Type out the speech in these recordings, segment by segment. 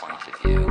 point of view,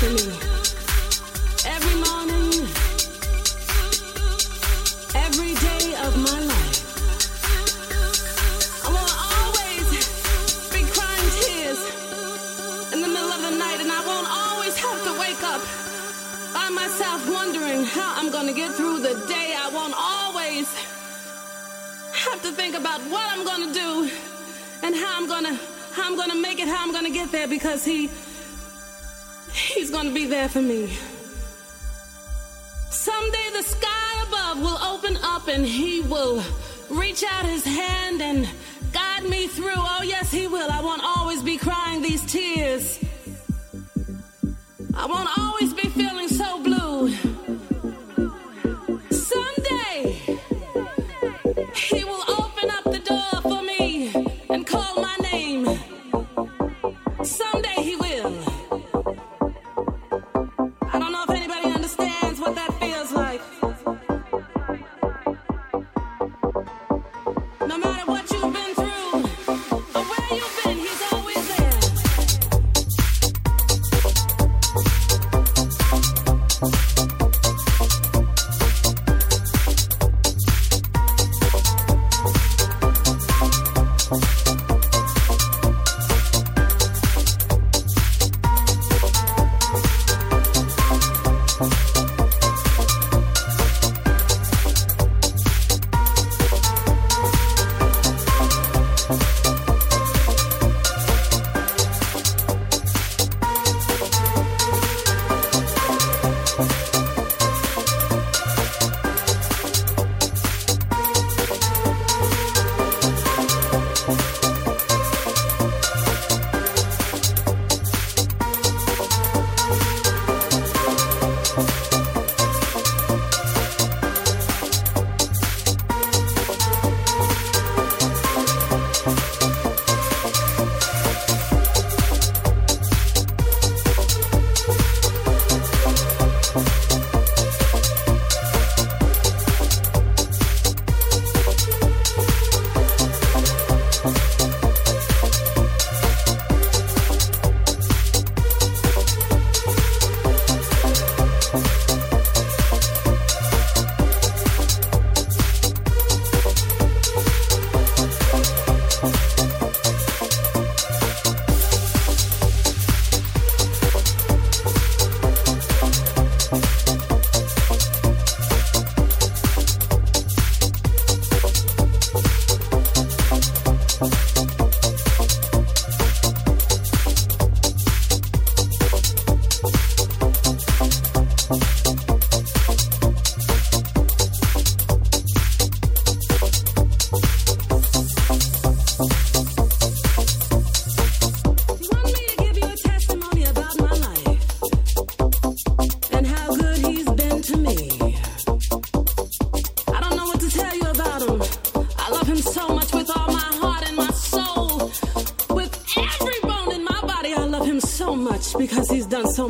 可以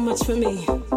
much for me.